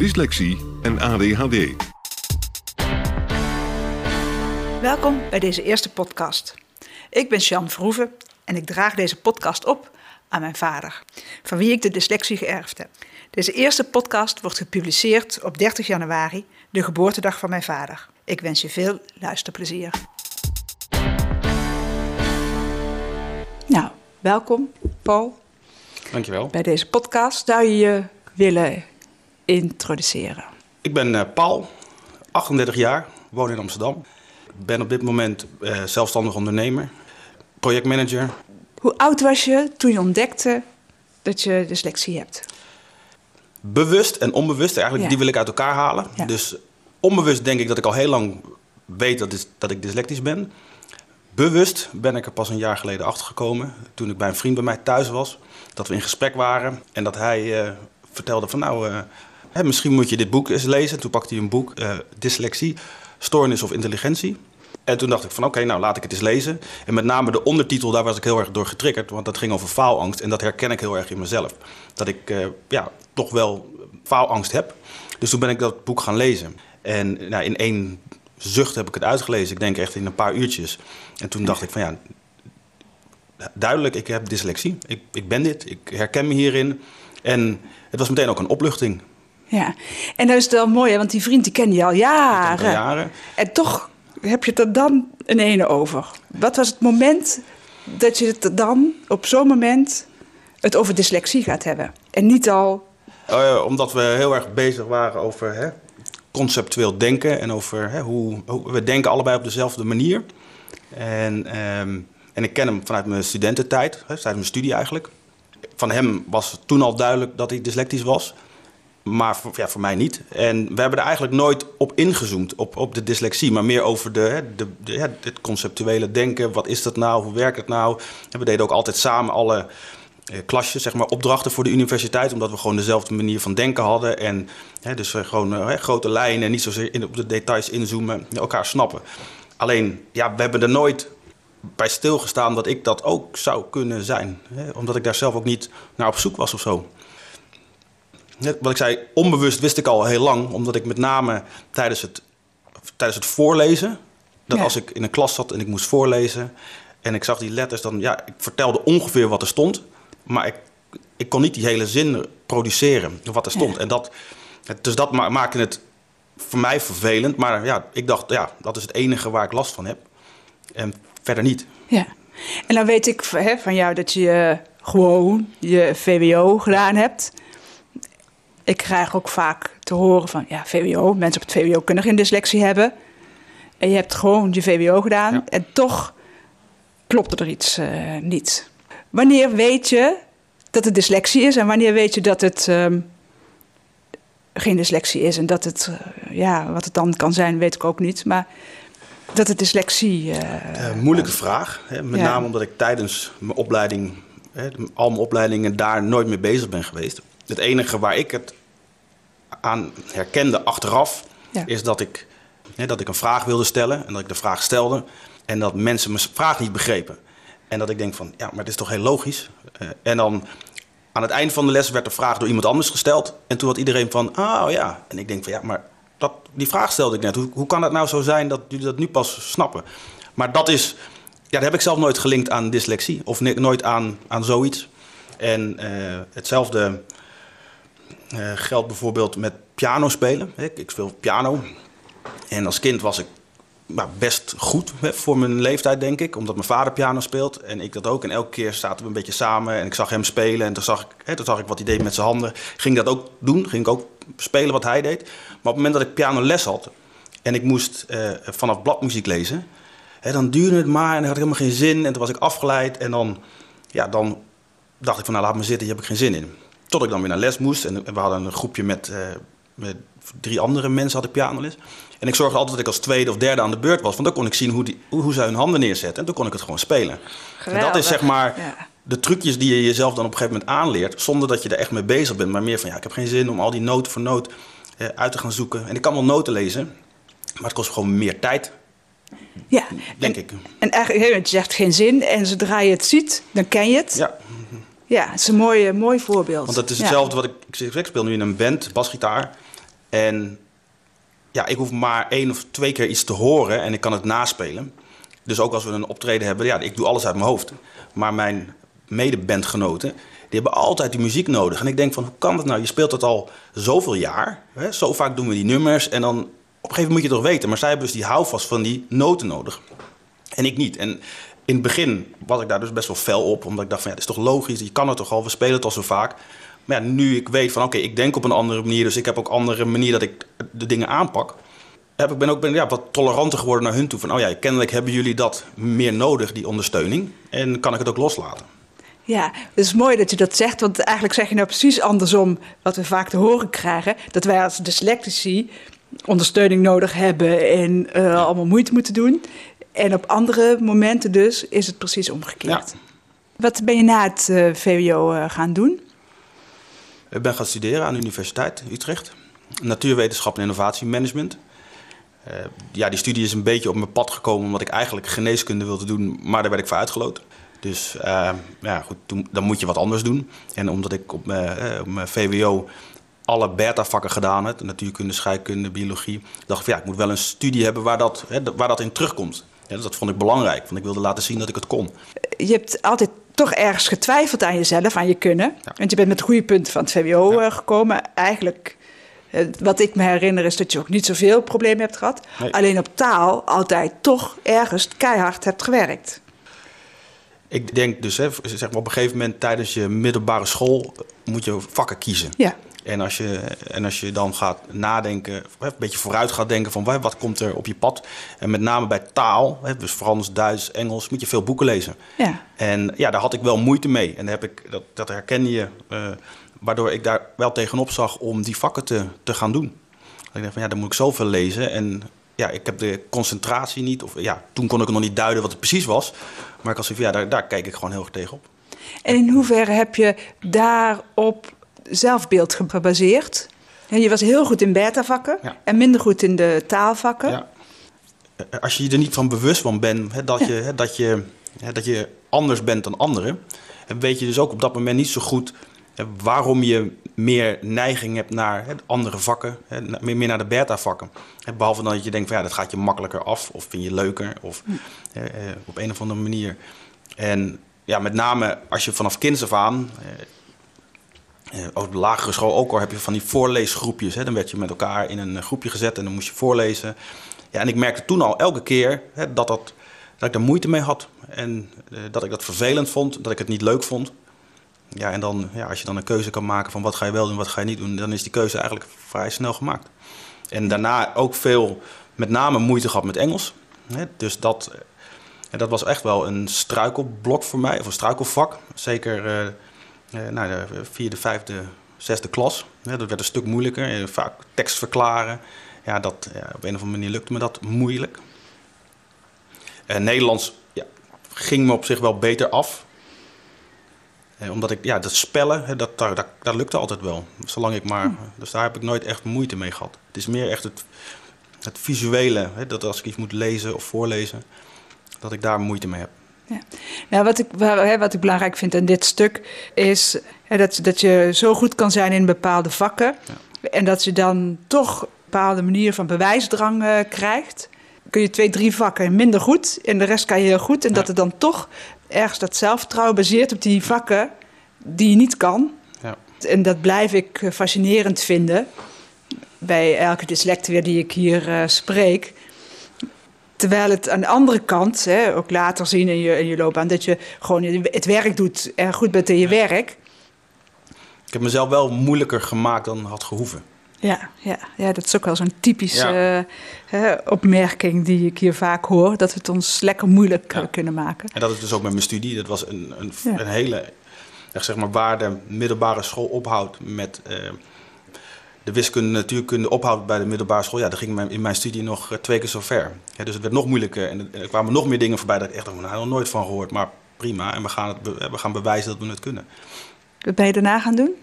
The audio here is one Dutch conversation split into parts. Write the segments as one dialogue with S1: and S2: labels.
S1: dyslexie en ADHD.
S2: Welkom bij deze eerste podcast. Ik ben Jean Verhoeven en ik draag deze podcast op aan mijn vader, van wie ik de dyslexie geërfd heb. Deze eerste podcast wordt gepubliceerd op 30 januari, de geboortedag van mijn vader. Ik wens je veel luisterplezier. Nou, welkom Paul
S3: Dankjewel.
S2: bij deze podcast. Zou je je willen introduceren?
S3: Ik ben eh, Paul, 38 jaar, woon in Amsterdam. Ik ben op dit moment eh, zelfstandig ondernemer, projectmanager.
S2: Hoe oud was je toen je ontdekte dat je dyslexie hebt?
S3: Bewust en onbewust, eigenlijk
S2: Ja.
S3: die wil ik uit elkaar halen.
S2: Ja.
S3: Dus onbewust denk ik dat ik al heel lang weet dat, is, dat ik dyslectisch ben. Bewust ben ik er pas een jaar geleden achter gekomen. Toen ik bij een vriend bij mij thuis was. Dat we in gesprek waren. En dat hij eh, vertelde van nou, misschien moet je dit boek eens lezen. Toen pakte hij een boek, eh, Dyslexie, Stoornis of Intelligentie. En toen dacht ik van oké, nou laat ik het eens lezen. En met name de ondertitel, daar was ik heel erg door getriggerd. Want dat ging over faalangst. En dat herken ik heel erg in mezelf. Dat ik eh, ja, toch wel faalangst heb. Dus toen ben ik dat boek gaan lezen. En nou, in één zucht heb ik het uitgelezen. Ik denk echt in een paar uurtjes. En toen dacht ik van ja, duidelijk, ik heb dyslexie. Ik, ik ben dit, ik herken me hierin. En het was meteen ook een opluchting.
S2: Ja, en dat is wel mooi, hè, want die vriend die ken je al jaren.
S3: al jaren.
S2: En toch heb je het er dan een ene over. Wat was het moment dat je het er dan op zo'n moment het over dyslexie gaat hebben? En niet al.
S3: Eh, omdat we heel erg bezig waren over hè, conceptueel denken en over hè, hoe, hoe we denken allebei op dezelfde manier. En, ehm, en ik ken hem vanuit mijn studententijd, hè, tijdens mijn studie eigenlijk. Van hem was toen al duidelijk dat hij dyslectisch was, maar voor, ja, voor mij niet. En we hebben er eigenlijk nooit op ingezoomd, op, op de dyslexie, maar meer over de, de, het conceptuele denken. Wat is dat nou? Hoe werkt het nou? En we deden ook altijd samen alle eh, klasjes, zeg maar, opdrachten voor de universiteit. Omdat we gewoon dezelfde manier van denken hadden. En hè, dus eh, gewoon eh, hè, grote lijnen en niet zozeer in, op de details inzoomen. Elkaar snappen. Alleen, ja, we hebben er nooit bij stilgestaan dat ik dat ook zou kunnen zijn. Hè, omdat ik daar zelf ook niet naar op zoek was of zo. Net wat ik zei, onbewust wist ik al heel lang. Omdat ik met name tijdens het, tijdens het voorlezen... dat
S2: Ja.
S3: als ik in een klas zat en ik moest voorlezen... en ik zag die letters, dan ja, ik vertelde ongeveer wat er stond... maar ik, ik kon niet die hele zin produceren, wat er stond.
S2: Ja.
S3: En dat, dus dat ma- maakte het voor mij vervelend. Maar ja, ik dacht, ja, dat is het enige waar ik last van heb. En verder niet.
S2: Ja. En dan weet ik hè, van jou dat je gewoon je VWO gedaan hebt. Ik krijg ook vaak te horen van ja, VWO, mensen op het VWO kunnen geen dyslexie hebben. En je hebt gewoon je VWO gedaan
S3: Ja.
S2: en toch klopt er iets eh, niet. Wanneer weet je dat het dyslexie is en wanneer weet je dat het ehm, geen dyslexie is en dat het, eh, ja, wat het dan kan zijn, weet ik ook niet. Maar dat het dyslexie. eh,
S3: moeilijke vraag. Hè? Met
S2: Ja.
S3: name omdat ik tijdens mijn opleiding, hè, al mijn opleidingen, daar nooit mee bezig ben geweest. Het enige waar ik het aan herkende achteraf,
S2: Ja.
S3: is dat ik, hè, dat ik een vraag wilde stellen en dat ik de vraag stelde en dat mensen mijn vraag niet begrepen. En dat ik denk van, ja, maar het is toch heel logisch. Eh, en dan aan het eind van de les werd de vraag door iemand anders gesteld. En toen had iedereen van, oh ja. En ik denk van, ja, maar dat, die vraag stelde ik net. Hoe, hoe kan het nou zo zijn dat jullie dat nu pas snappen? Maar dat is, ja, dat heb ik zelf nooit gelinkt aan dyslexie. Of nooit aan, aan zoiets. En eh, hetzelfde geldt bijvoorbeeld met piano spelen. Ik, ik speel piano. En als kind was ik maar best goed hè, voor mijn leeftijd, denk ik. Omdat mijn vader piano speelt en ik dat ook. En elke keer zaten we een beetje samen en ik zag hem spelen. En toen zag ik, hè, toen zag ik wat hij deed met zijn handen. Ging dat ook doen, ging ik ook spelen wat hij deed. Maar op het moment dat ik pianoles had en ik moest eh, vanaf bladmuziek lezen... Hè, dan duurde het maar en dan had ik helemaal geen zin. En toen was ik afgeleid en dan, ja, dan dacht ik van nou laat me zitten, hier heb ik geen zin in. Tot ik dan weer naar les moest en we hadden een groepje met... Uh, met drie andere mensen had ik pianoles. En ik zorgde altijd dat ik als tweede of derde aan de beurt was. Want dan kon ik zien hoe, die, hoe, zij hun handen neerzetten. En toen kon ik het gewoon spelen. En dat is zeg maar de trucjes die je jezelf dan op een gegeven moment aanleert. Zonder dat je er echt mee bezig bent. Maar meer van ja, ik heb geen zin om al die noot voor noot eh, uit te gaan zoeken. En ik kan wel noten lezen. Maar het kost gewoon meer tijd.
S2: Ja,
S3: denk
S2: en,
S3: ik.
S2: En eigenlijk, je zegt geen zin. En zodra je het ziet, dan ken je het.
S3: Ja.
S2: Ja, het is een mooi, mooi voorbeeld.
S3: Want het is hetzelfde wat ik, ik, ik speel nu in een band, basgitaar. En ja, ik hoef maar één of twee keer iets te horen en ik kan het naspelen. Dus ook als we een optreden hebben, ja, ik doe alles uit mijn hoofd. Maar mijn medebandgenoten, die hebben altijd die muziek nodig. En ik denk van, hoe kan dat nou? Je speelt het al zoveel jaar. Hè? Zo vaak doen we die nummers en dan op een gegeven moment moet je het toch weten. Maar zij hebben dus die houvast van die noten nodig. En ik niet. En in het begin was ik daar dus best wel fel op. Omdat ik dacht van, ja, dat is toch logisch. Je kan het toch al, we spelen het al zo vaak. Maar ja, nu ik weet van oké, ik denk op een andere manier, dus ik heb ook andere manier dat ik de dingen aanpak. Heb ik ben ook ben, ja, wat toleranter geworden naar hun toe. Van oh ja, kennelijk hebben jullie dat meer nodig, die ondersteuning. En kan ik het ook loslaten.
S2: Ja, het is mooi dat je dat zegt, want eigenlijk zeg je nou precies andersom wat we vaak te horen krijgen. Dat wij als dyslectici ondersteuning nodig hebben en uh, allemaal moeite moeten doen. En op andere momenten dus is het precies omgekeerd. Wat ben je na het uh, eh, VWO eh, gaan doen?
S3: Ik ben gaan studeren aan de Universiteit Utrecht. Natuurwetenschap en innovatiemanagement. Uh, ja, die studie is een beetje op mijn pad gekomen omdat ik eigenlijk geneeskunde wilde doen, maar daar werd ik voor uitgeloten. Dus uh, ja, goed, toen, dan moet je wat anders doen. En omdat ik op mijn, op mijn VWO alle beta-vakken gedaan heb, natuurkunde, scheikunde, biologie, dacht ik van ja, ik moet wel een studie hebben waar dat, hè, waar dat in terugkomt. Ja, dus dat vond ik belangrijk, want ik wilde laten zien dat ik het kon.
S2: Je hebt altijd toch ergens getwijfeld aan jezelf, aan je kunnen. Want je bent met de goede punten van het VWO eh, gekomen. Eigenlijk, eh, wat ik me herinner, is dat je ook niet zoveel problemen hebt gehad. Alleen op taal altijd toch ergens keihard hebt gewerkt.
S3: Ik denk dus, hè, zeg maar op een gegeven moment tijdens je middelbare school moet je vakken kiezen.
S2: Ja.
S3: En als, je, en als je dan gaat nadenken, een beetje vooruit gaat denken van wat komt er op je pad. En met name bij taal, dus Frans, Duits, Engels, moet je veel boeken lezen.
S2: Ja.
S3: En ja, daar had ik wel moeite mee. En heb ik, dat, dat herken je, uh, waardoor ik daar wel tegenop zag om die vakken te, te gaan doen. Ik dacht van ja, dan moet ik zoveel lezen. En ja, ik heb de concentratie niet. Of ja, toen kon ik nog niet duiden wat het precies was. Maar ik had zoiets ja, daar, daar kijk ik gewoon heel erg tegenop.
S2: En in hoeverre heb je daarop zelfbeeld gebaseerd. En je was heel goed in beta-vakken en minder goed in de taalvakken. Ja.
S3: Als je je er niet van bewust van bent hè, dat, je, hè, dat, je, hè, dat je anders bent dan anderen, weet je dus ook op dat moment niet zo goed waarom je meer neiging hebt naar andere vakken, meer, meer naar de beta-vakken. Behalve dan dat je denkt van ja, dat gaat je makkelijker af of vind je leuker of hm. eh, op een of andere manier. En ja, met name als je vanaf kinds af aan, op de lagere school ook al heb je van die voorleesgroepjes. Hè? Dan werd je met elkaar in een eh, groepje gezet en dan moest je voorlezen. Ja, en ik merkte toen al elke keer hè, dat, dat, dat ik daar moeite mee had. En uh, dat ik dat vervelend vond, dat ik het niet leuk vond. Ja, en dan, ja, als je dan een keuze kan maken van wat ga je wel doen, wat ga je niet doen, dan is die keuze eigenlijk vrij snel gemaakt. En daarna ook veel, met name moeite gehad met Engels. Hè? Dus dat, en dat was echt wel een struikelblok voor mij, of een struikelvak. Zeker nou, de vierde, vijfde, zesde klas. dat werd een stuk moeilijker. Vaak tekst verklaren. Ja, dat, op een of andere manier lukte me dat moeilijk. Nederlands ja, ging me op zich wel beter af. omdat ik, ja, dat spellen, dat, dat, dat, lukte altijd wel. Zolang ik maar, dus daar heb ik nooit echt moeite mee gehad. Het is meer echt het, het visuele, dat als ik iets moet lezen of voorlezen, dat ik daar moeite mee heb.
S2: Ja. Nou, wat, ik, wat ik belangrijk vind aan dit stuk is dat, dat je zo goed kan zijn in bepaalde vakken. En dat je dan toch een bepaalde manier van bewijsdrang uh, krijgt. Kun je twee, drie vakken minder goed en de rest kan je heel goed. En dat het dan toch ergens dat zelfvertrouwen baseert op die vakken die je niet kan. Ja. En dat blijf ik fascinerend vinden. bij elke dyslectiër die ik hier uh, spreek. Terwijl het aan de andere kant, hè, ook later zien in je, in je loopbaan, dat je gewoon het werk doet en goed bent in je werk.
S3: Ik heb mezelf wel moeilijker gemaakt dan had gehoeven.
S2: Ja, ja, ja, dat is ook wel zo'n typische uh, opmerking die ik hier vaak hoor. Dat we het ons lekker moeilijk ja. kunnen maken.
S3: En dat is dus ook met mijn studie. Dat was een, een, een hele zeg maar, waar de middelbare school ophoudt met uh, de wiskunde, natuurkunde ophoudt bij de middelbare school. Ja, dat ging in mijn studie nog twee keer zo ver. Ja, dus het werd nog moeilijker en er kwamen nog meer dingen voorbij dat ik echt nou, nog nooit van gehoord. Maar prima, en we gaan, het, we gaan bewijzen dat we het kunnen.
S2: Wat ben je daarna gaan doen?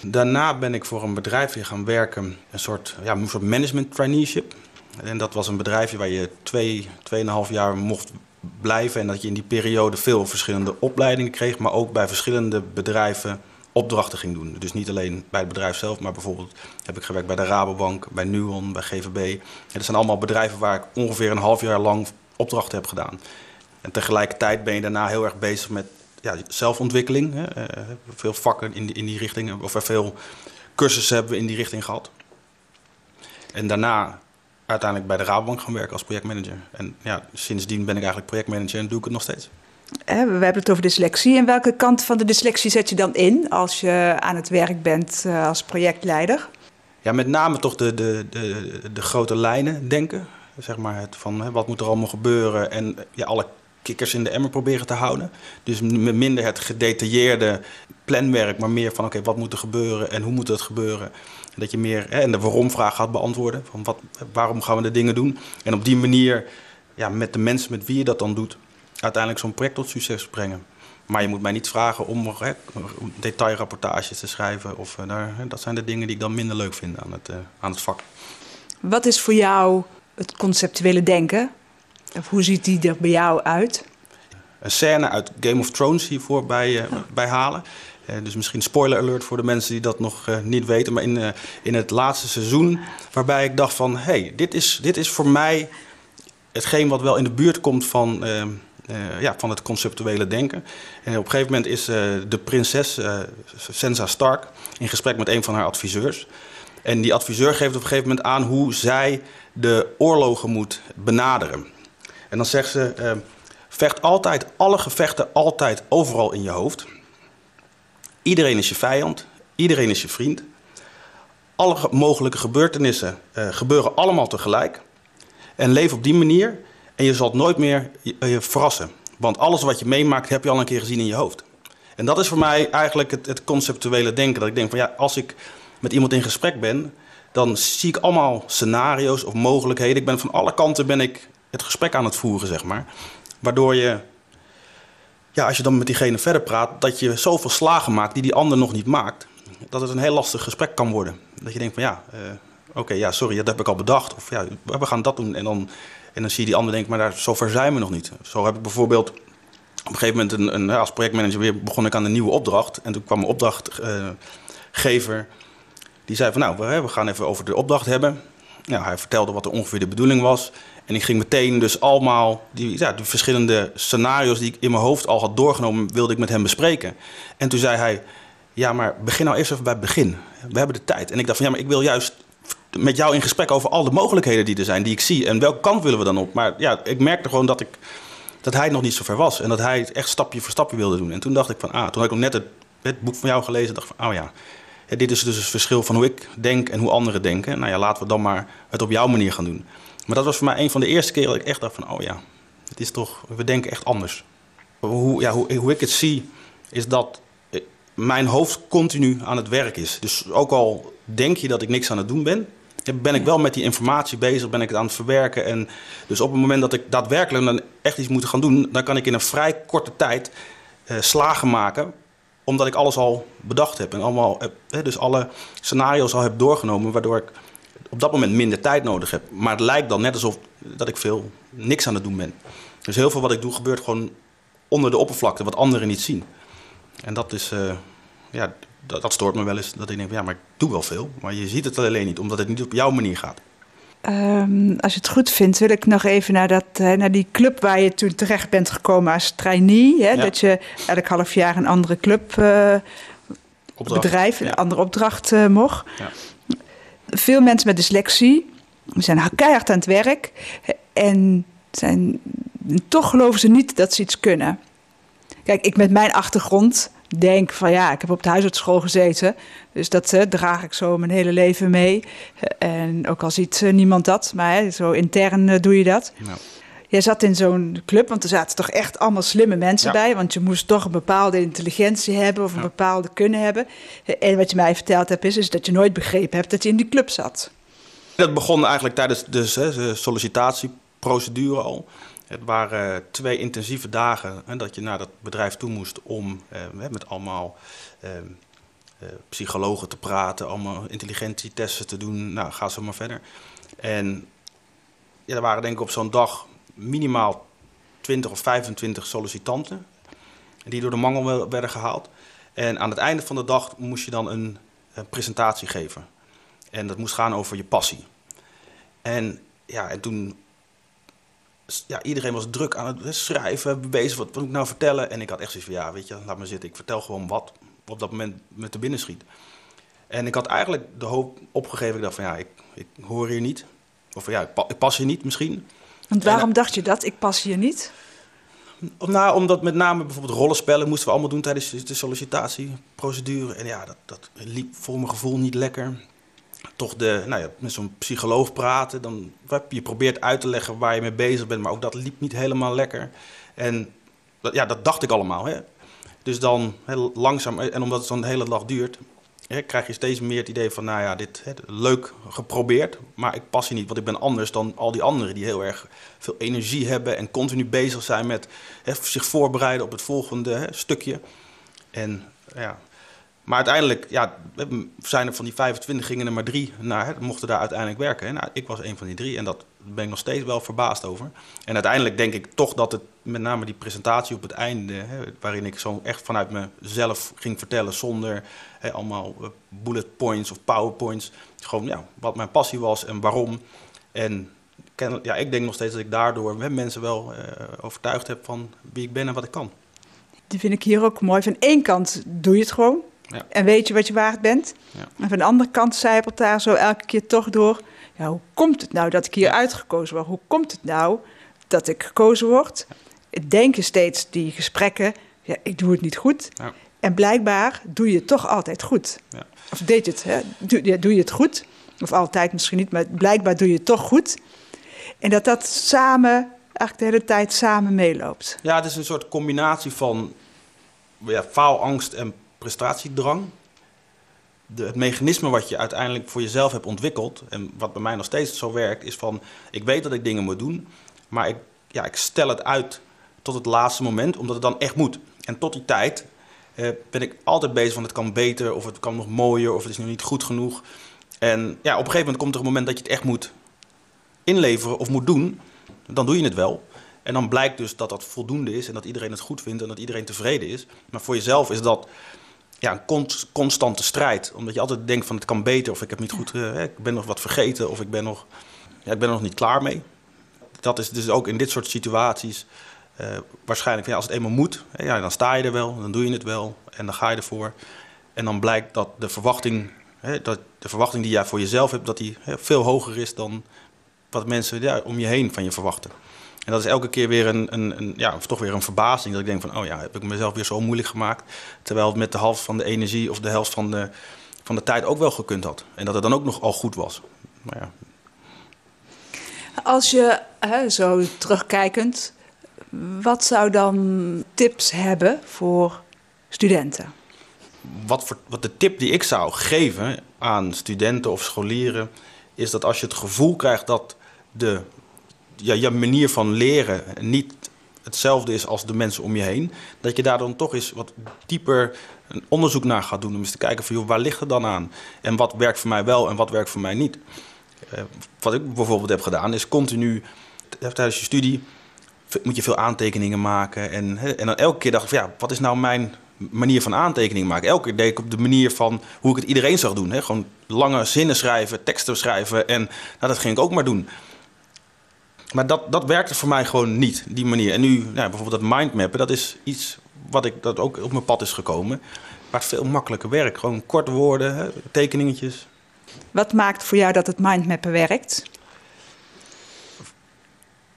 S3: Daarna ben ik voor een bedrijfje gaan werken, een soort, ja, een soort management traineeship. En dat was een bedrijfje waar je twee, tweeënhalf jaar mocht blijven. En dat je in die periode veel verschillende opleidingen kreeg, maar ook bij verschillende bedrijven opdrachten ging doen. Dus niet alleen bij het bedrijf zelf, maar bijvoorbeeld heb ik gewerkt bij de Rabobank, bij Nuon, bij GVB. En dat zijn allemaal bedrijven waar ik ongeveer een half jaar lang opdrachten heb gedaan. En tegelijkertijd ben je daarna heel erg bezig met ja, zelfontwikkeling. Hè. Uh, veel vakken in die, in die richting, of veel cursussen hebben we in die richting gehad. En daarna uiteindelijk bij de Rabobank gaan werken als projectmanager. En ja, sindsdien ben ik eigenlijk projectmanager en doe ik het nog steeds.
S2: We hebben het over dyslexie. En welke kant van de dyslexie zet je dan in als je aan het werk bent eh, als projectleider?
S3: Ja, met name toch de, de, de, de grote lijnen denken. Zeg maar het van wat moet er allemaal gebeuren en ja, alle kikkers in de emmer proberen te houden. Dus minder het gedetailleerde planwerk, maar meer van oké, wat moet er gebeuren en hoe moet het gebeuren. Dat je meer hè, en de waarom-vraag gaat beantwoorden. Van wat, waarom gaan we de dingen doen? En op die manier, ja, met de mensen met wie je dat dan doet, uiteindelijk zo'n project tot succes brengen. Maar je moet mij niet vragen om hè, detailrapportages te schrijven. Of, uh, daar, dat zijn de dingen die ik dan minder leuk vind aan het, uh, aan het vak.
S2: Wat is voor jou het conceptuele denken? Of hoe ziet die er bij jou uit?
S3: Een scène uit Game of Thrones hiervoor bij, uh, bij halen. Dus misschien spoiler alert voor de mensen die dat nog niet weten. Maar in, in het laatste seizoen, waarbij ik dacht van... hé, hey, dit, is, dit is voor mij hetgeen wat wel in de buurt komt van, ja, van het conceptuele denken. En op een gegeven moment is de prinses Sansa Stark in gesprek met een van haar adviseurs. En die adviseur geeft op een gegeven moment aan hoe zij de oorlogen moet benaderen. En dan zegt ze: uh, vecht altijd alle gevechten, altijd overal in je hoofd. Iedereen is je vijand, iedereen is je vriend. Alle mogelijke gebeurtenissen uh, gebeuren allemaal tegelijk. En leef op die manier en je zal nooit meer je, je, verrassen. Want alles wat je meemaakt heb je al een keer gezien in je hoofd. En dat is voor mij eigenlijk het, het conceptuele denken. Dat ik denk van ja, als ik met iemand in gesprek ben, dan zie ik allemaal scenario's of mogelijkheden. Ik ben van alle kanten ben ik het gesprek aan het voeren, zeg maar. Waardoor je, ja, als je dan met diegene verder praat, dat je zoveel slagen maakt die die ander nog niet maakt. Dat het een heel lastig gesprek kan worden. Dat je denkt van ja, uh, oké, ja, sorry, dat heb ik al bedacht. Of ja, we gaan dat doen. En dan, en dan zie je die ander denken, maar daar, zover zijn we nog niet. Zo heb ik bijvoorbeeld op een gegeven moment een, een, als projectmanager weer begon ik aan een nieuwe opdracht. En toen kwam een opdrachtgever. die zei van nou, we, gaan even over de opdracht hebben. Nou, hij vertelde wat er ongeveer de bedoeling was. En ik ging meteen dus allemaal die, ja, die verschillende scenario's die ik in mijn hoofd al had doorgenomen, wilde ik met hem bespreken. En toen zei hij, ja, maar begin nou eerst even bij het begin. We hebben de tijd. En ik dacht van, ja, maar ik wil juist met jou in gesprek over al de mogelijkheden die er zijn, die ik zie. En welke kant willen we dan op? Maar ja, ik merkte gewoon dat, ik, dat hij nog niet zo ver was. En dat hij het echt stapje voor stapje wilde doen. En toen dacht ik van, ah, toen had ik ook net het, het boek van jou gelezen. dacht van, oh ja, dit is dus het verschil van hoe ik denk en hoe anderen denken. Nou ja, laten we dan maar het op jouw manier gaan doen. Maar dat was voor mij een van de eerste keren dat ik echt dacht van, oh ja, het is toch, we denken echt anders. Hoe, ja, hoe, hoe ik het zie, is dat mijn hoofd continu aan het werk is. Dus ook al denk je dat ik niks aan het doen ben, ben ik wel met die informatie bezig, ben ik het aan het verwerken. En dus op het moment dat ik daadwerkelijk dan echt iets moet gaan doen, dan kan ik in een vrij korte tijd uh, slagen maken omdat ik alles al bedacht heb en allemaal, dus alle scenario's al heb doorgenomen, waardoor ik op dat moment minder tijd nodig heb. Maar het lijkt dan net alsof dat ik veel niks aan het doen ben. Dus heel veel wat ik doe gebeurt gewoon onder de oppervlakte, wat anderen niet zien. En dat is, uh, ja, dat, dat, stoort me wel eens. Dat ik denk, ja, maar ik doe wel veel, maar je ziet het alleen niet, omdat het niet op jouw manier gaat.
S2: Um, als je het goed vindt, wil ik nog even naar, dat, naar die club waar je toen terecht bent gekomen als trainee. Hè, ja. Dat je elk half jaar een andere club, uh, bedrijf, een andere opdracht uh, mocht. Ja. veel mensen met dyslexie zijn keihard aan het werk en zijn, toch geloven ze niet dat ze iets kunnen. Kijk, ik met mijn achtergrond denk van ja, ik heb op de huisartsschool gezeten. Dus dat uh, draag ik zo mijn hele leven mee. en ook al ziet uh, niemand dat, maar zo intern uh, doe je dat. Ja. Jij zat in zo'n club, want er zaten toch echt allemaal slimme mensen bij. Want je moest toch een bepaalde intelligentie hebben of een bepaalde kunnen hebben. En wat je mij verteld hebt, is, is dat je nooit begrepen hebt dat je in die club zat.
S3: Dat begon eigenlijk tijdens de sollicitatieprocedure al. Het waren twee intensieve dagen hè, dat je naar dat bedrijf toe moest om eh, met allemaal eh, eh, psychologen te praten, allemaal intelligentietesten te doen. Nou, ga zo maar verder. En ja, er waren denk ik op zo'n dag minimaal 20 of 25 sollicitanten die door de mangel werden gehaald. En aan het einde van de dag moest je dan een, een presentatie geven. En dat moest gaan over je passie. En ja, en toen ja, iedereen was druk aan het schrijven, bezig, wat moet ik nou vertellen? En ik had echt zoiets van, ja, weet je, laat me zitten, ik vertel gewoon wat op dat moment met de binnen schiet. En ik had eigenlijk de hoop opgegeven, ik dacht van, ja, ik, ik hoor hier niet. Of ja, ik, ik pas hier niet misschien.
S2: Want waarom dacht je dat, ik pas hier niet?
S3: Nou, omdat met name bijvoorbeeld rollenspellen moesten we allemaal doen tijdens de sollicitatieprocedure. En ja, dat, dat liep voor mijn gevoel niet lekker toch de, nou ja, met zo'n psycholoog praten. Dan, je probeert uit te leggen waar je mee bezig bent, maar ook dat liep niet helemaal lekker. En dat, ja, dat dacht ik allemaal. Hè. Dus dan heel langzaam, en omdat het zo'n hele dag duurt, hè, krijg je steeds meer het idee van, nou ja, dit hè, leuk geprobeerd, maar ik pas hier niet, want ik ben anders dan al die anderen die heel erg veel energie hebben en continu bezig zijn met hè, zich voorbereiden op het volgende stukje. En ja, maar uiteindelijk ja, zijn er van die 25 gingen er maar drie naar, mochten daar uiteindelijk werken. Nou, ik was een van die drie en dat ben ik nog steeds wel verbaasd over. En uiteindelijk denk ik toch dat het met name die presentatie op het einde, hè, waarin ik zo echt vanuit mezelf ging vertellen zonder hè, allemaal eh, bullet points of powerpoints, gewoon ja, wat mijn passie was en waarom. En ja, ik denk nog steeds dat ik daardoor mensen wel uh, overtuigd heb van wie ik ben en wat ik kan.
S2: Die vind ik hier ook mooi. Van één kant doe je het gewoon. Ja. En weet je wat je waard bent. Ja. En van de andere kant zijpelt daar zo elke keer toch door. Ja, hoe komt het nou dat ik hier uitgekozen word? Hoe komt het nou dat ik gekozen word? Denk je steeds die gesprekken, ja, ik doe het niet goed. Ja. En blijkbaar doe je het toch altijd goed. Of deed je het, hè? Doe, doe je het goed? Of altijd misschien niet, maar blijkbaar doe je het toch goed. En dat dat samen, eigenlijk de hele tijd samen meeloopt.
S3: Ja, het is een soort combinatie van ja, faalangst en prestatiedrang. De, het mechanisme wat je uiteindelijk voor jezelf hebt ontwikkeld, en wat bij mij nog steeds zo werkt, is van: ik weet dat ik dingen moet doen, maar ik, ja, ik stel het uit tot het laatste moment, omdat het dan echt moet. En tot die tijd eh, ben ik altijd bezig van: het kan beter, of het kan nog mooier, of het is nog niet goed genoeg. En ja, op een gegeven moment komt er een moment dat je het echt moet inleveren of moet doen. Dan doe je het wel. En dan blijkt dus dat dat voldoende is en dat iedereen het goed vindt en dat iedereen tevreden is. Maar voor jezelf is dat ja, een constante strijd. Omdat je altijd denkt van het kan beter of ik heb niet goed, uh, ik ben nog wat vergeten of ik ben, nog, ja, ik ben er nog niet klaar mee. Dat is dus ook in dit soort situaties uh, waarschijnlijk, ja, als het eenmaal moet, ja, dan sta je er wel, dan doe je het wel en dan ga je ervoor. En dan blijkt dat de verwachting, hè, dat de verwachting die jij voor jezelf hebt, dat die hè, veel hoger is dan wat mensen ja, om je heen van je verwachten. En dat is elke keer weer een, een, een, ja, toch weer een verbazing. Dat ik denk van, oh ja, heb ik mezelf weer zo moeilijk gemaakt. Terwijl het met de helft van de energie of de helft van de, van de tijd ook wel gekund had. En dat het dan ook nog al goed was. Maar ja.
S2: Als je hè, zo terugkijkend, wat zou dan tips hebben voor studenten?
S3: Wat, voor, wat de tip die ik zou geven aan studenten of scholieren, is dat als je het gevoel krijgt dat de ja, je manier van leren niet hetzelfde is als de mensen om je heen, dat je daar dan toch eens wat dieper een onderzoek naar gaat doen. Om eens te kijken van, joh, waar ligt het dan aan? En wat werkt voor mij wel en wat werkt voor mij niet? Uh, wat ik bijvoorbeeld heb gedaan, is continu tijdens je studie moet je veel aantekeningen maken. En, en dan elke keer dacht ik van, ja, wat is nou mijn manier van aantekeningen maken? Elke keer deed ik op de manier van hoe ik het iedereen zag doen. Hè? Gewoon lange zinnen schrijven, teksten schrijven. En nou, dat ging ik ook maar doen. Maar dat, dat werkte voor mij gewoon niet, die manier. En nu, nou, bijvoorbeeld dat mindmappen, dat is iets wat ik, dat ook op mijn pad is gekomen. Maar veel makkelijker werk. Gewoon korte woorden, hè, tekeningetjes.
S2: Wat maakt voor jou dat het mindmappen werkt?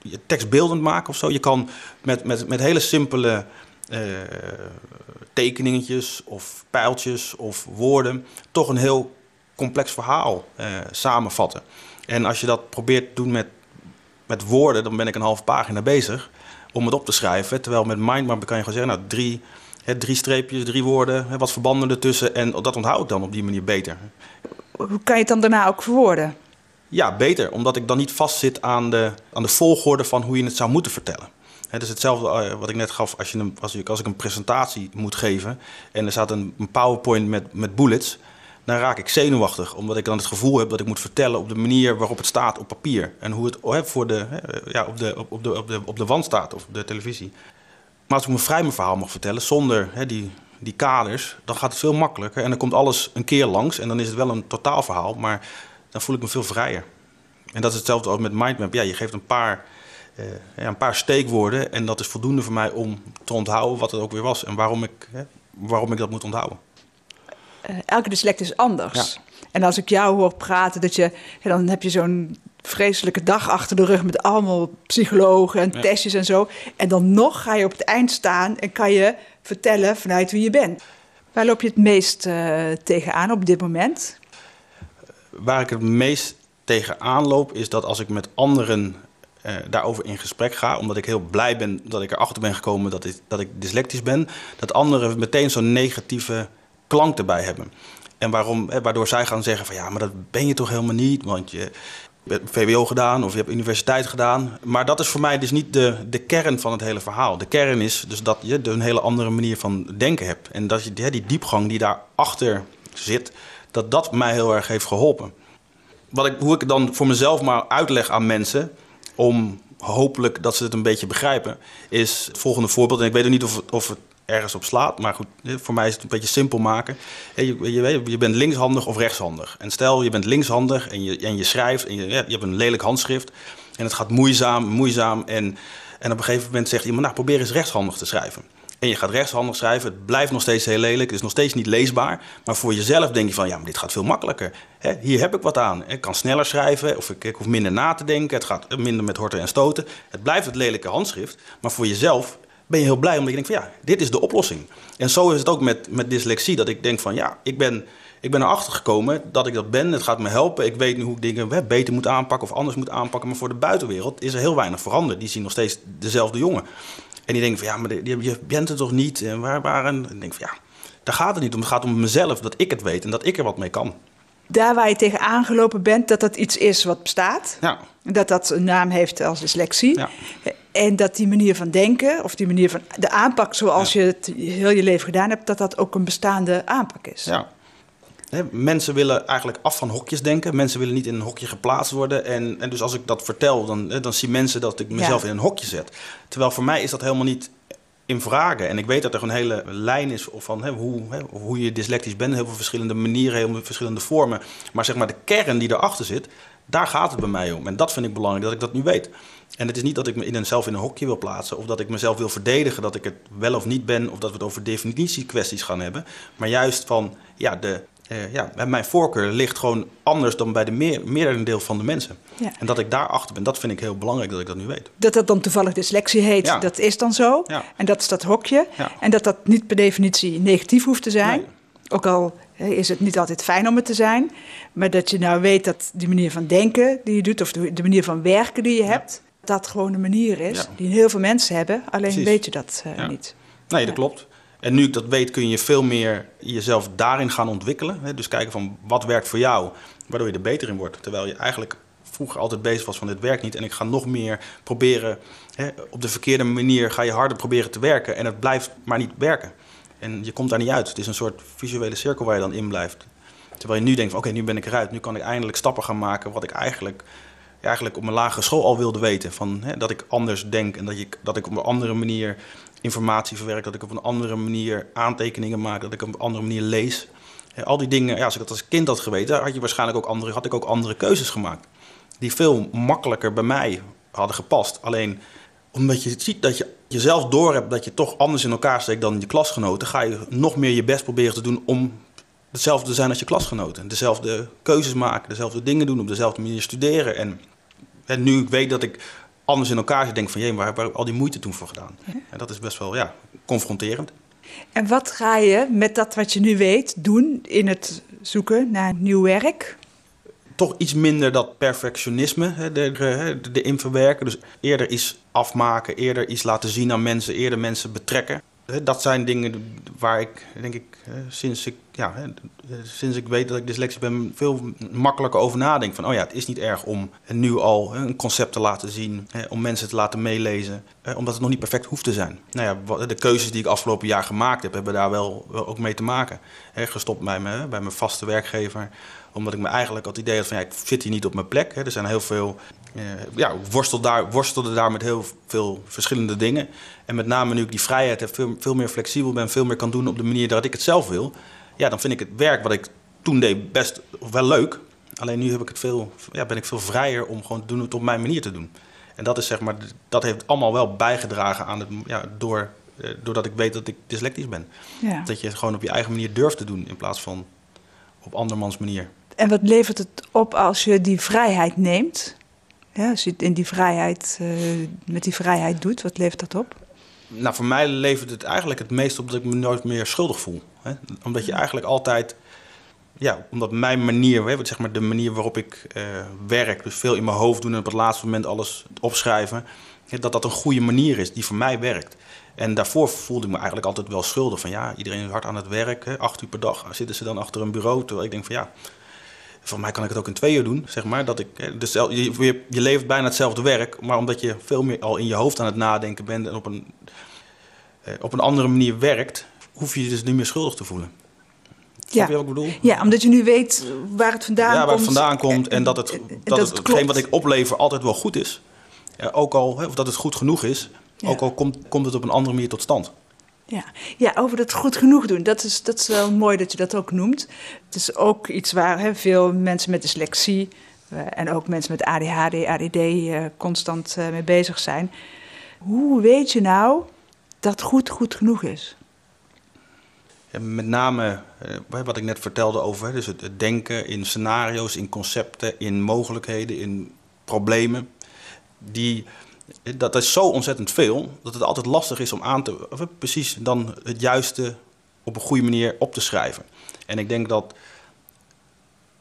S3: Je tekst beeldend maken of zo. Je kan met, met, met hele simpele uh, tekeningetjes of pijltjes of woorden toch een heel complex verhaal uh, samenvatten. En als je dat probeert te doen met, met woorden, dan ben ik een half pagina bezig om het op te schrijven. Terwijl met mindmap kan je gewoon zeggen, nou, drie, hè, drie streepjes, drie woorden, hè, wat verbanden ertussen. En dat onthoud ik dan op die manier beter.
S2: Hoe kan je het dan daarna ook verwoorden?
S3: Ja, beter. Omdat ik dan niet vastzit aan de, aan de volgorde van hoe je het zou moeten vertellen. Het is hetzelfde eh, wat ik net gaf als, je een, als, ik, als ik een presentatie moet geven en er staat een, een PowerPoint met, met bullets dan raak ik zenuwachtig. Omdat ik dan het gevoel heb dat ik moet vertellen op de manier waarop het staat op papier. En hoe het voor de, op, de, op, de, op, de, op de wand staat of de televisie. Maar als ik me vrij mijn verhaal mag vertellen zonder hè, die, die kaders, dan gaat het veel makkelijker. En dan komt alles een keer langs en dan is het wel een totaalverhaal, maar dan voel ik me veel vrijer. En dat is hetzelfde als met Mindmap. Ja, je geeft een paar, eh, een paar steekwoorden en dat is voldoende voor mij om te onthouden wat het ook weer was en waarom ik, hè, waarom ik dat moet onthouden.
S2: Uh, elke dyslect is anders. En als ik jou hoor praten, dat je, dan heb je zo'n vreselijke dag achter de rug met allemaal psychologen en testjes en zo. En dan nog ga je op het eind staan en kan je vertellen vanuit wie je bent. Waar loop je het meest uh, tegenaan op dit moment?
S3: Waar ik het meest tegenaan loop, is dat als ik met anderen uh, daarover in gesprek ga, omdat ik heel blij ben dat ik erachter ben gekomen dat ik, dat ik dyslectisch ben, dat anderen meteen zo'n negatieve klank erbij hebben. En waarom, waardoor zij gaan zeggen van ja, maar dat ben je toch helemaal niet, want je hebt VWO gedaan of je hebt universiteit gedaan. Maar dat is voor mij dus niet de, de kern van het hele verhaal. De kern is dus dat je een hele andere manier van denken hebt. En dat je die diepgang die daarachter zit, dat dat mij heel erg heeft geholpen. Wat ik, hoe ik dan voor mezelf maar uitleg aan mensen, om hopelijk dat ze het een beetje begrijpen, is het volgende voorbeeld. En ik weet ook niet of, of het ergens op slaat. Maar goed, voor mij is het een beetje simpel maken. Je, je, je bent linkshandig of rechtshandig. En stel, je bent linkshandig en je, en je schrijft en je, je hebt een lelijk handschrift. En het gaat moeizaam, moeizaam. En, en op een gegeven moment zegt iemand, nou probeer eens rechtshandig te schrijven. En je gaat rechtshandig schrijven, het blijft nog steeds heel lelijk, het is nog steeds niet leesbaar. Maar voor jezelf denk je van, ja, maar dit gaat veel makkelijker. hier heb ik wat aan. Ik kan sneller schrijven, of ik hoef minder na te denken. Het gaat minder met horten en stoten. Het blijft het lelijke handschrift, maar voor jezelf ben je heel blij omdat je denkt van ja, dit is de oplossing. En zo is het ook met, met dyslexie, dat ik denk van ja, ik ben, ik ben erachter gekomen dat ik dat ben. Het gaat me helpen. Ik weet nu hoe ik dingen beter moet aanpakken of anders moet aanpakken. Maar voor de buitenwereld is er heel weinig veranderd. Die zien nog steeds dezelfde jongen. En die denken van ja, maar je bent het toch niet? En waar waren? En ik denk van ja, daar gaat het niet om. Het gaat om mezelf, dat ik het weet en dat ik er wat mee kan.
S2: Daar waar je tegen aangelopen bent, dat dat iets is wat bestaat.
S3: Ja.
S2: Dat dat een naam heeft als dyslexie. Ja. En dat die manier van denken, of die manier van de aanpak zoals je het heel je leven gedaan hebt, dat dat ook een bestaande aanpak is.
S3: Ja. mensen willen eigenlijk af van hokjes denken. Mensen willen niet in een hokje geplaatst worden. En, en dus als ik dat vertel, dan, dan zien mensen dat ik mezelf in een hokje zet. Terwijl voor mij is dat helemaal niet in vragen. En ik weet dat er een hele lijn is van hoe, hoe je dyslectisch bent. Heel veel verschillende manieren, heel veel verschillende vormen. Maar zeg maar de kern die erachter zit, daar gaat het bij mij om. En dat vind ik belangrijk, dat ik dat nu weet. En het is niet dat ik me in een, zelf in een hokje wil plaatsen of dat ik mezelf wil verdedigen dat ik het wel of niet ben of dat we het over definitiekwesties gaan hebben. Maar juist van, ja, de, uh, ja mijn voorkeur ligt gewoon anders dan bij de meer, merendeel van de mensen. Ja. En dat ik daarachter ben, dat vind ik heel belangrijk dat ik dat nu weet.
S2: Dat dat dan toevallig dyslexie heet, dat is dan zo. Ja. En dat is dat hokje. En dat dat niet per definitie negatief hoeft te zijn. Ook al is het niet altijd fijn om het te zijn. Maar dat je nou weet dat die manier van denken die je doet, of de, manier van werken die je hebt, dat gewoon een manier is die heel veel mensen hebben. Alleen weet je dat uh, niet.
S3: Nee, dat klopt. En nu ik dat weet, kun je veel meer jezelf daarin gaan ontwikkelen. Hè? Dus kijken van wat werkt voor jou, waardoor je er beter in wordt. Terwijl je eigenlijk vroeger altijd bezig was van dit werkt niet. En ik ga nog meer proberen, hè, op de verkeerde manier ga je harder proberen te werken. En het blijft maar niet werken. En je komt daar niet uit. Het is een soort visuele cirkel waar je dan in blijft. Terwijl je nu denkt van oké, nu ben ik eruit. Nu kan ik eindelijk stappen gaan maken wat ik eigenlijk eigenlijk op mijn lagere school al wilde weten. Van, hè, dat ik anders denk en dat, je, dat ik op een andere manier informatie verwerk. Dat ik op een andere manier aantekeningen maak. Dat ik op een andere manier lees. al die dingen, ja, als ik dat als kind had geweten, had, je waarschijnlijk ook andere, had ik ook andere keuzes gemaakt. Die veel makkelijker bij mij hadden gepast. Alleen omdat je ziet dat je jezelf door hebt dat je toch anders in elkaar steekt dan je klasgenoten, ga je nog meer je best proberen te doen om hetzelfde zijn als je klasgenoten. Dezelfde keuzes maken, dezelfde dingen doen, op dezelfde manier studeren. En, en nu ik weet dat ik anders in elkaar zit, denk van... jee, waar heb ik al die moeite toen voor gedaan? En dat is best wel ja, confronterend.
S2: En wat ga je met dat wat je nu weet doen in het zoeken naar nieuw werk?
S3: Toch iets minder dat perfectionisme verwerken. Dus eerder iets afmaken, eerder iets laten zien aan mensen, eerder mensen betrekken. Dat zijn dingen waar ik, denk ik, sinds ik, ja, sinds ik weet dat ik dyslexie ben, veel makkelijker over nadenk. Van, oh ja, het is niet erg om nu al een concept te laten zien, om mensen te laten meelezen, omdat het nog niet perfect hoeft te zijn. Nou ja, de keuzes die ik afgelopen jaar gemaakt heb, hebben daar wel, ook mee te maken. Gestopt bij, bij mijn vaste werkgever, omdat ik me eigenlijk had het idee had van, ja, ik zit hier niet op mijn plek. Er zijn heel veel uh, ja, worstel daar, worstelde daar met heel veel verschillende dingen. En met name nu ik die vrijheid heb, veel meer flexibel ben, veel meer kan doen op de manier dat ik het zelf wil. Ja, dan vind ik het werk wat ik toen deed best wel leuk. Alleen nu heb ik het veel, ja, ben ik veel vrijer om gewoon doen het op mijn manier te doen. En dat is zeg maar, dat heeft allemaal wel bijgedragen aan het, ja, door, eh, doordat ik weet dat ik dyslectisch ben. Ja. Dat je het gewoon op je eigen manier durft te doen in plaats van op andermans manier.
S2: En wat levert het op als je die vrijheid neemt? Ja, als je het in die vrijheid, uh, met die vrijheid doet, wat levert dat op?
S3: Nou, voor mij levert het eigenlijk het meest op dat ik me nooit meer schuldig voel. Omdat je eigenlijk altijd, ja, omdat mijn manier, hè, zeg maar de manier waarop ik uh, werk, dus veel in mijn hoofd doen en op het laatste moment alles opschrijven, dat dat een goede manier is die voor mij werkt. En daarvoor voelde ik me eigenlijk altijd wel schuldig van ja, iedereen is hard aan het werk, hè, acht uur per dag zitten ze dan achter een bureau. Terwijl ik denk van ja, voor mij kan ik het ook in twee uur doen, zeg maar. Dat ik, dus je, je levert bijna hetzelfde werk, maar omdat je veel meer al in je hoofd aan het nadenken bent en op een, eh, op een andere manier werkt, hoef je je dus niet meer schuldig te voelen.
S2: Ja.
S3: Je wat ik bedoel?
S2: ja, omdat je nu weet waar het vandaan komt.
S3: Ja, waar het vandaan komt en, dat, het, dat, het, hetgeen wat ik oplever altijd wel goed is. ook al, of dat het goed genoeg is, ook al komt, komt het op een andere manier tot stand.
S2: Ja. ja, over dat goed genoeg doen. Dat is, dat is wel mooi dat je dat ook noemt. Het is ook iets waar hè, veel mensen met dyslexie uh, en ook mensen met ADHD, ADD uh, constant uh, mee bezig zijn. Hoe weet je nou dat goed goed genoeg is?
S3: Met name wat ik net vertelde over dus het denken in scenario's, in concepten, in mogelijkheden, in problemen. Die dat is zo ontzettend veel dat het altijd lastig is om aan te, of precies dan het juiste op een goede manier op te schrijven. En ik denk dat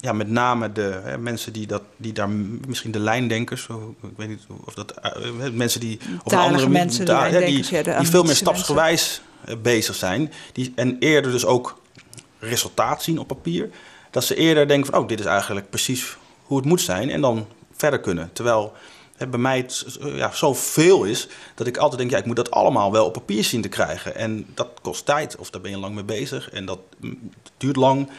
S3: ja, met name de hè, mensen die, dat, die daar misschien de lijndenkers, ik weet niet of dat uh, mensen die
S2: op een andere mensen, da,
S3: die, die, die veel meer stapsgewijs mensen. bezig zijn, die, en eerder dus ook resultaat zien op papier, dat ze eerder denken van, oh, dit is eigenlijk precies hoe het moet zijn, en dan verder kunnen. Terwijl bij mij het ja, zoveel is dat ik altijd denk, ja, ik moet dat allemaal wel op papier zien te krijgen. En dat kost tijd, of daar ben je lang mee bezig en dat duurt lang.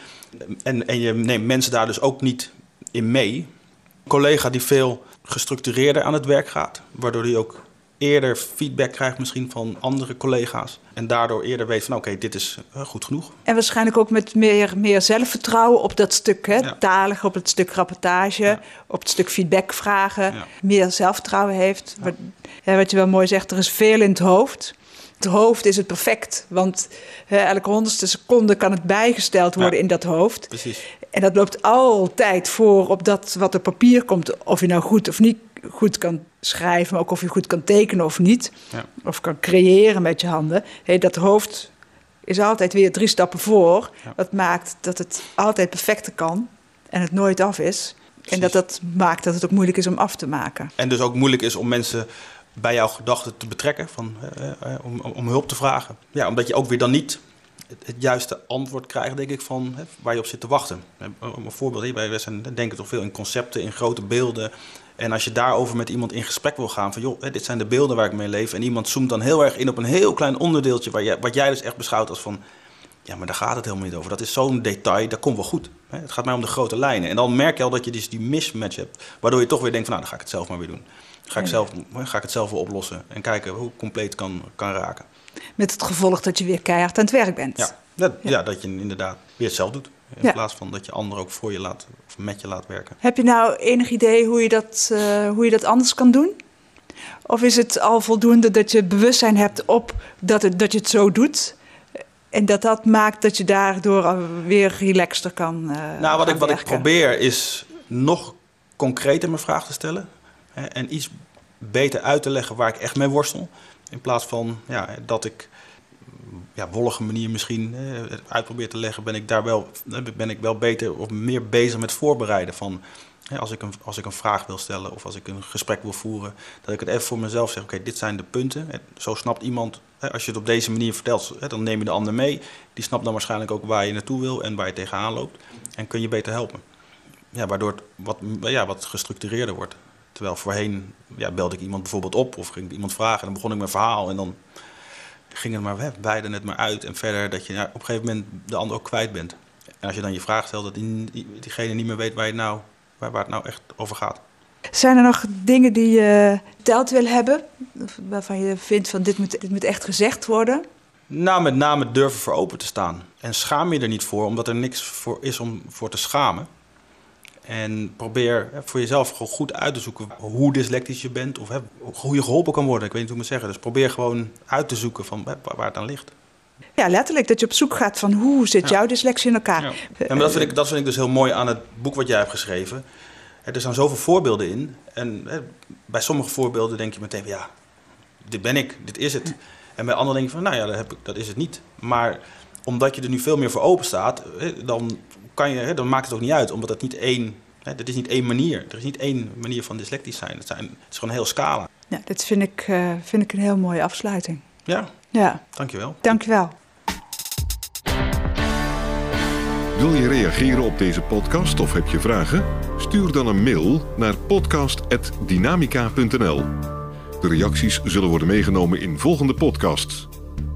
S3: En, en je neemt mensen daar dus ook niet in mee. Een collega die veel gestructureerder aan het werk gaat, waardoor hij ook eerder feedback krijgt misschien van andere collega's. En daardoor eerder weet van oké, dit is eh, goed genoeg.
S2: En waarschijnlijk ook met meer, meer zelfvertrouwen op dat stuk hè, ja. talig, op het stuk rapportage, op het stuk feedback vragen. Meer zelfvertrouwen heeft. Wat, wat je wel mooi zegt, er is veel in het hoofd. Het hoofd is het perfect, want hè, elke honderdste seconde kan het bijgesteld worden in dat hoofd.
S3: Precies.
S2: En dat loopt altijd voor op dat wat op papier komt, of je nou goed of niet goed kan schrijven, maar ook of je goed kan tekenen of niet. Ja. Of kan creëren met je handen. Hey, dat hoofd is altijd weer drie stappen voor. Ja. Dat maakt dat het altijd perfecter kan en het nooit af is. Precies. En dat dat maakt dat het ook moeilijk is om af te maken.
S3: En dus ook moeilijk is om mensen bij jouw gedachten te betrekken, van, uh, uh, om, om hulp te vragen. Ja, omdat je ook weer dan niet het, juiste antwoord krijgt, denk ik, van hè, waar je op zit te wachten. Om een voorbeeld, wij zijn, denken toch veel in concepten, in grote beelden. En als je daarover met iemand in gesprek wil gaan, van joh, dit zijn de beelden waar ik mee leef. En iemand zoomt dan heel erg in op een heel klein onderdeeltje, waar jij, wat jij dus echt beschouwt als van, ja, maar daar gaat het helemaal niet over. Dat is zo'n detail, dat komt wel goed. Het gaat mij om de grote lijnen. En dan merk je al dat je dus die mismatch hebt, waardoor je toch weer denkt van, nou, dan ga ik het zelf maar weer doen. Ga ik, zelf, ga ik het zelf wel oplossen en kijken hoe compleet kan, kan raken.
S2: Met het gevolg dat je weer keihard aan het werk bent.
S3: Ja, dat, ja. ja dat je inderdaad weer het zelf doet. In plaats van dat je anderen ook voor je laat of met je laat werken.
S2: Heb je nou enig idee hoe je dat, uh, hoe je dat anders kan doen? Of is het al voldoende dat je bewustzijn hebt op dat, het, dat je het zo doet? En dat dat maakt dat je daardoor weer relaxter kan. Uh,
S3: nou, wat ik, wat ik probeer is nog concreter mijn vraag te stellen. Hè, en iets beter uit te leggen waar ik echt mee worstel. In plaats van ja, dat ik ja, wollige manier misschien eh, uitprobeer te leggen, ben ik daar wel, ben ik wel beter of meer bezig met voorbereiden van. als, ik een, als ik een vraag wil stellen of als ik een gesprek wil voeren, dat ik het even voor mezelf zeg: oké, dit zijn de punten. Zo snapt iemand, als je het op deze manier vertelt, dan neem je de ander mee. Die snapt dan waarschijnlijk ook waar je naartoe wil en waar je tegenaan loopt. En kun je beter helpen. Ja, waardoor het wat, ja, wat gestructureerder wordt. Terwijl voorheen ja, belde ik iemand bijvoorbeeld op of ging ik iemand vragen en dan begon ik mijn verhaal en dan ging het maar weg, beide het maar uit en verder dat je op een gegeven moment de ander ook kwijt bent. En als je dan je vraag stelt, dat die, diegene niet meer weet waar, je nou, waar, waar het nou echt over gaat.
S2: Zijn er nog dingen die je verteld wil hebben, waarvan je vindt van dit moet, dit moet echt gezegd worden?
S3: Nou, met name durven voor open te staan. En schaam je er niet voor, omdat er niks voor is om voor te schamen. En probeer voor jezelf gewoon goed uit te zoeken hoe dyslectisch je bent of hoe je geholpen kan worden. Ik weet niet hoe ik moet zeggen. Dus probeer gewoon uit te zoeken van waar het aan ligt.
S2: Ja, letterlijk. Dat je op zoek gaat van hoe zit jouw dyslexie in elkaar. Ja.
S3: En dat, vind ik, dat vind ik dus heel mooi aan het boek wat jij hebt geschreven. Er staan zoveel voorbeelden in. En bij sommige voorbeelden denk je meteen, ja, dit ben ik, dit is het. En bij anderen denk je van, nou ja, dat, heb ik, dat is het niet. Maar omdat je er nu veel meer voor open staat, dan kan je, dan maakt het ook niet uit, omdat het niet één, hè, dat is niet één manier. Er is niet één manier van dyslectisch zijn. Het, zijn, het is gewoon een heel scala.
S2: Ja, dat vind ik, uh, vind ik een heel mooie afsluiting.
S3: Ja,
S2: ja.
S3: dankjewel.
S2: Dankjewel.
S1: Wil je reageren op deze podcast of heb je vragen? Stuur dan een mail naar podcast.dynamica.nl. De reacties zullen worden meegenomen in volgende podcasts.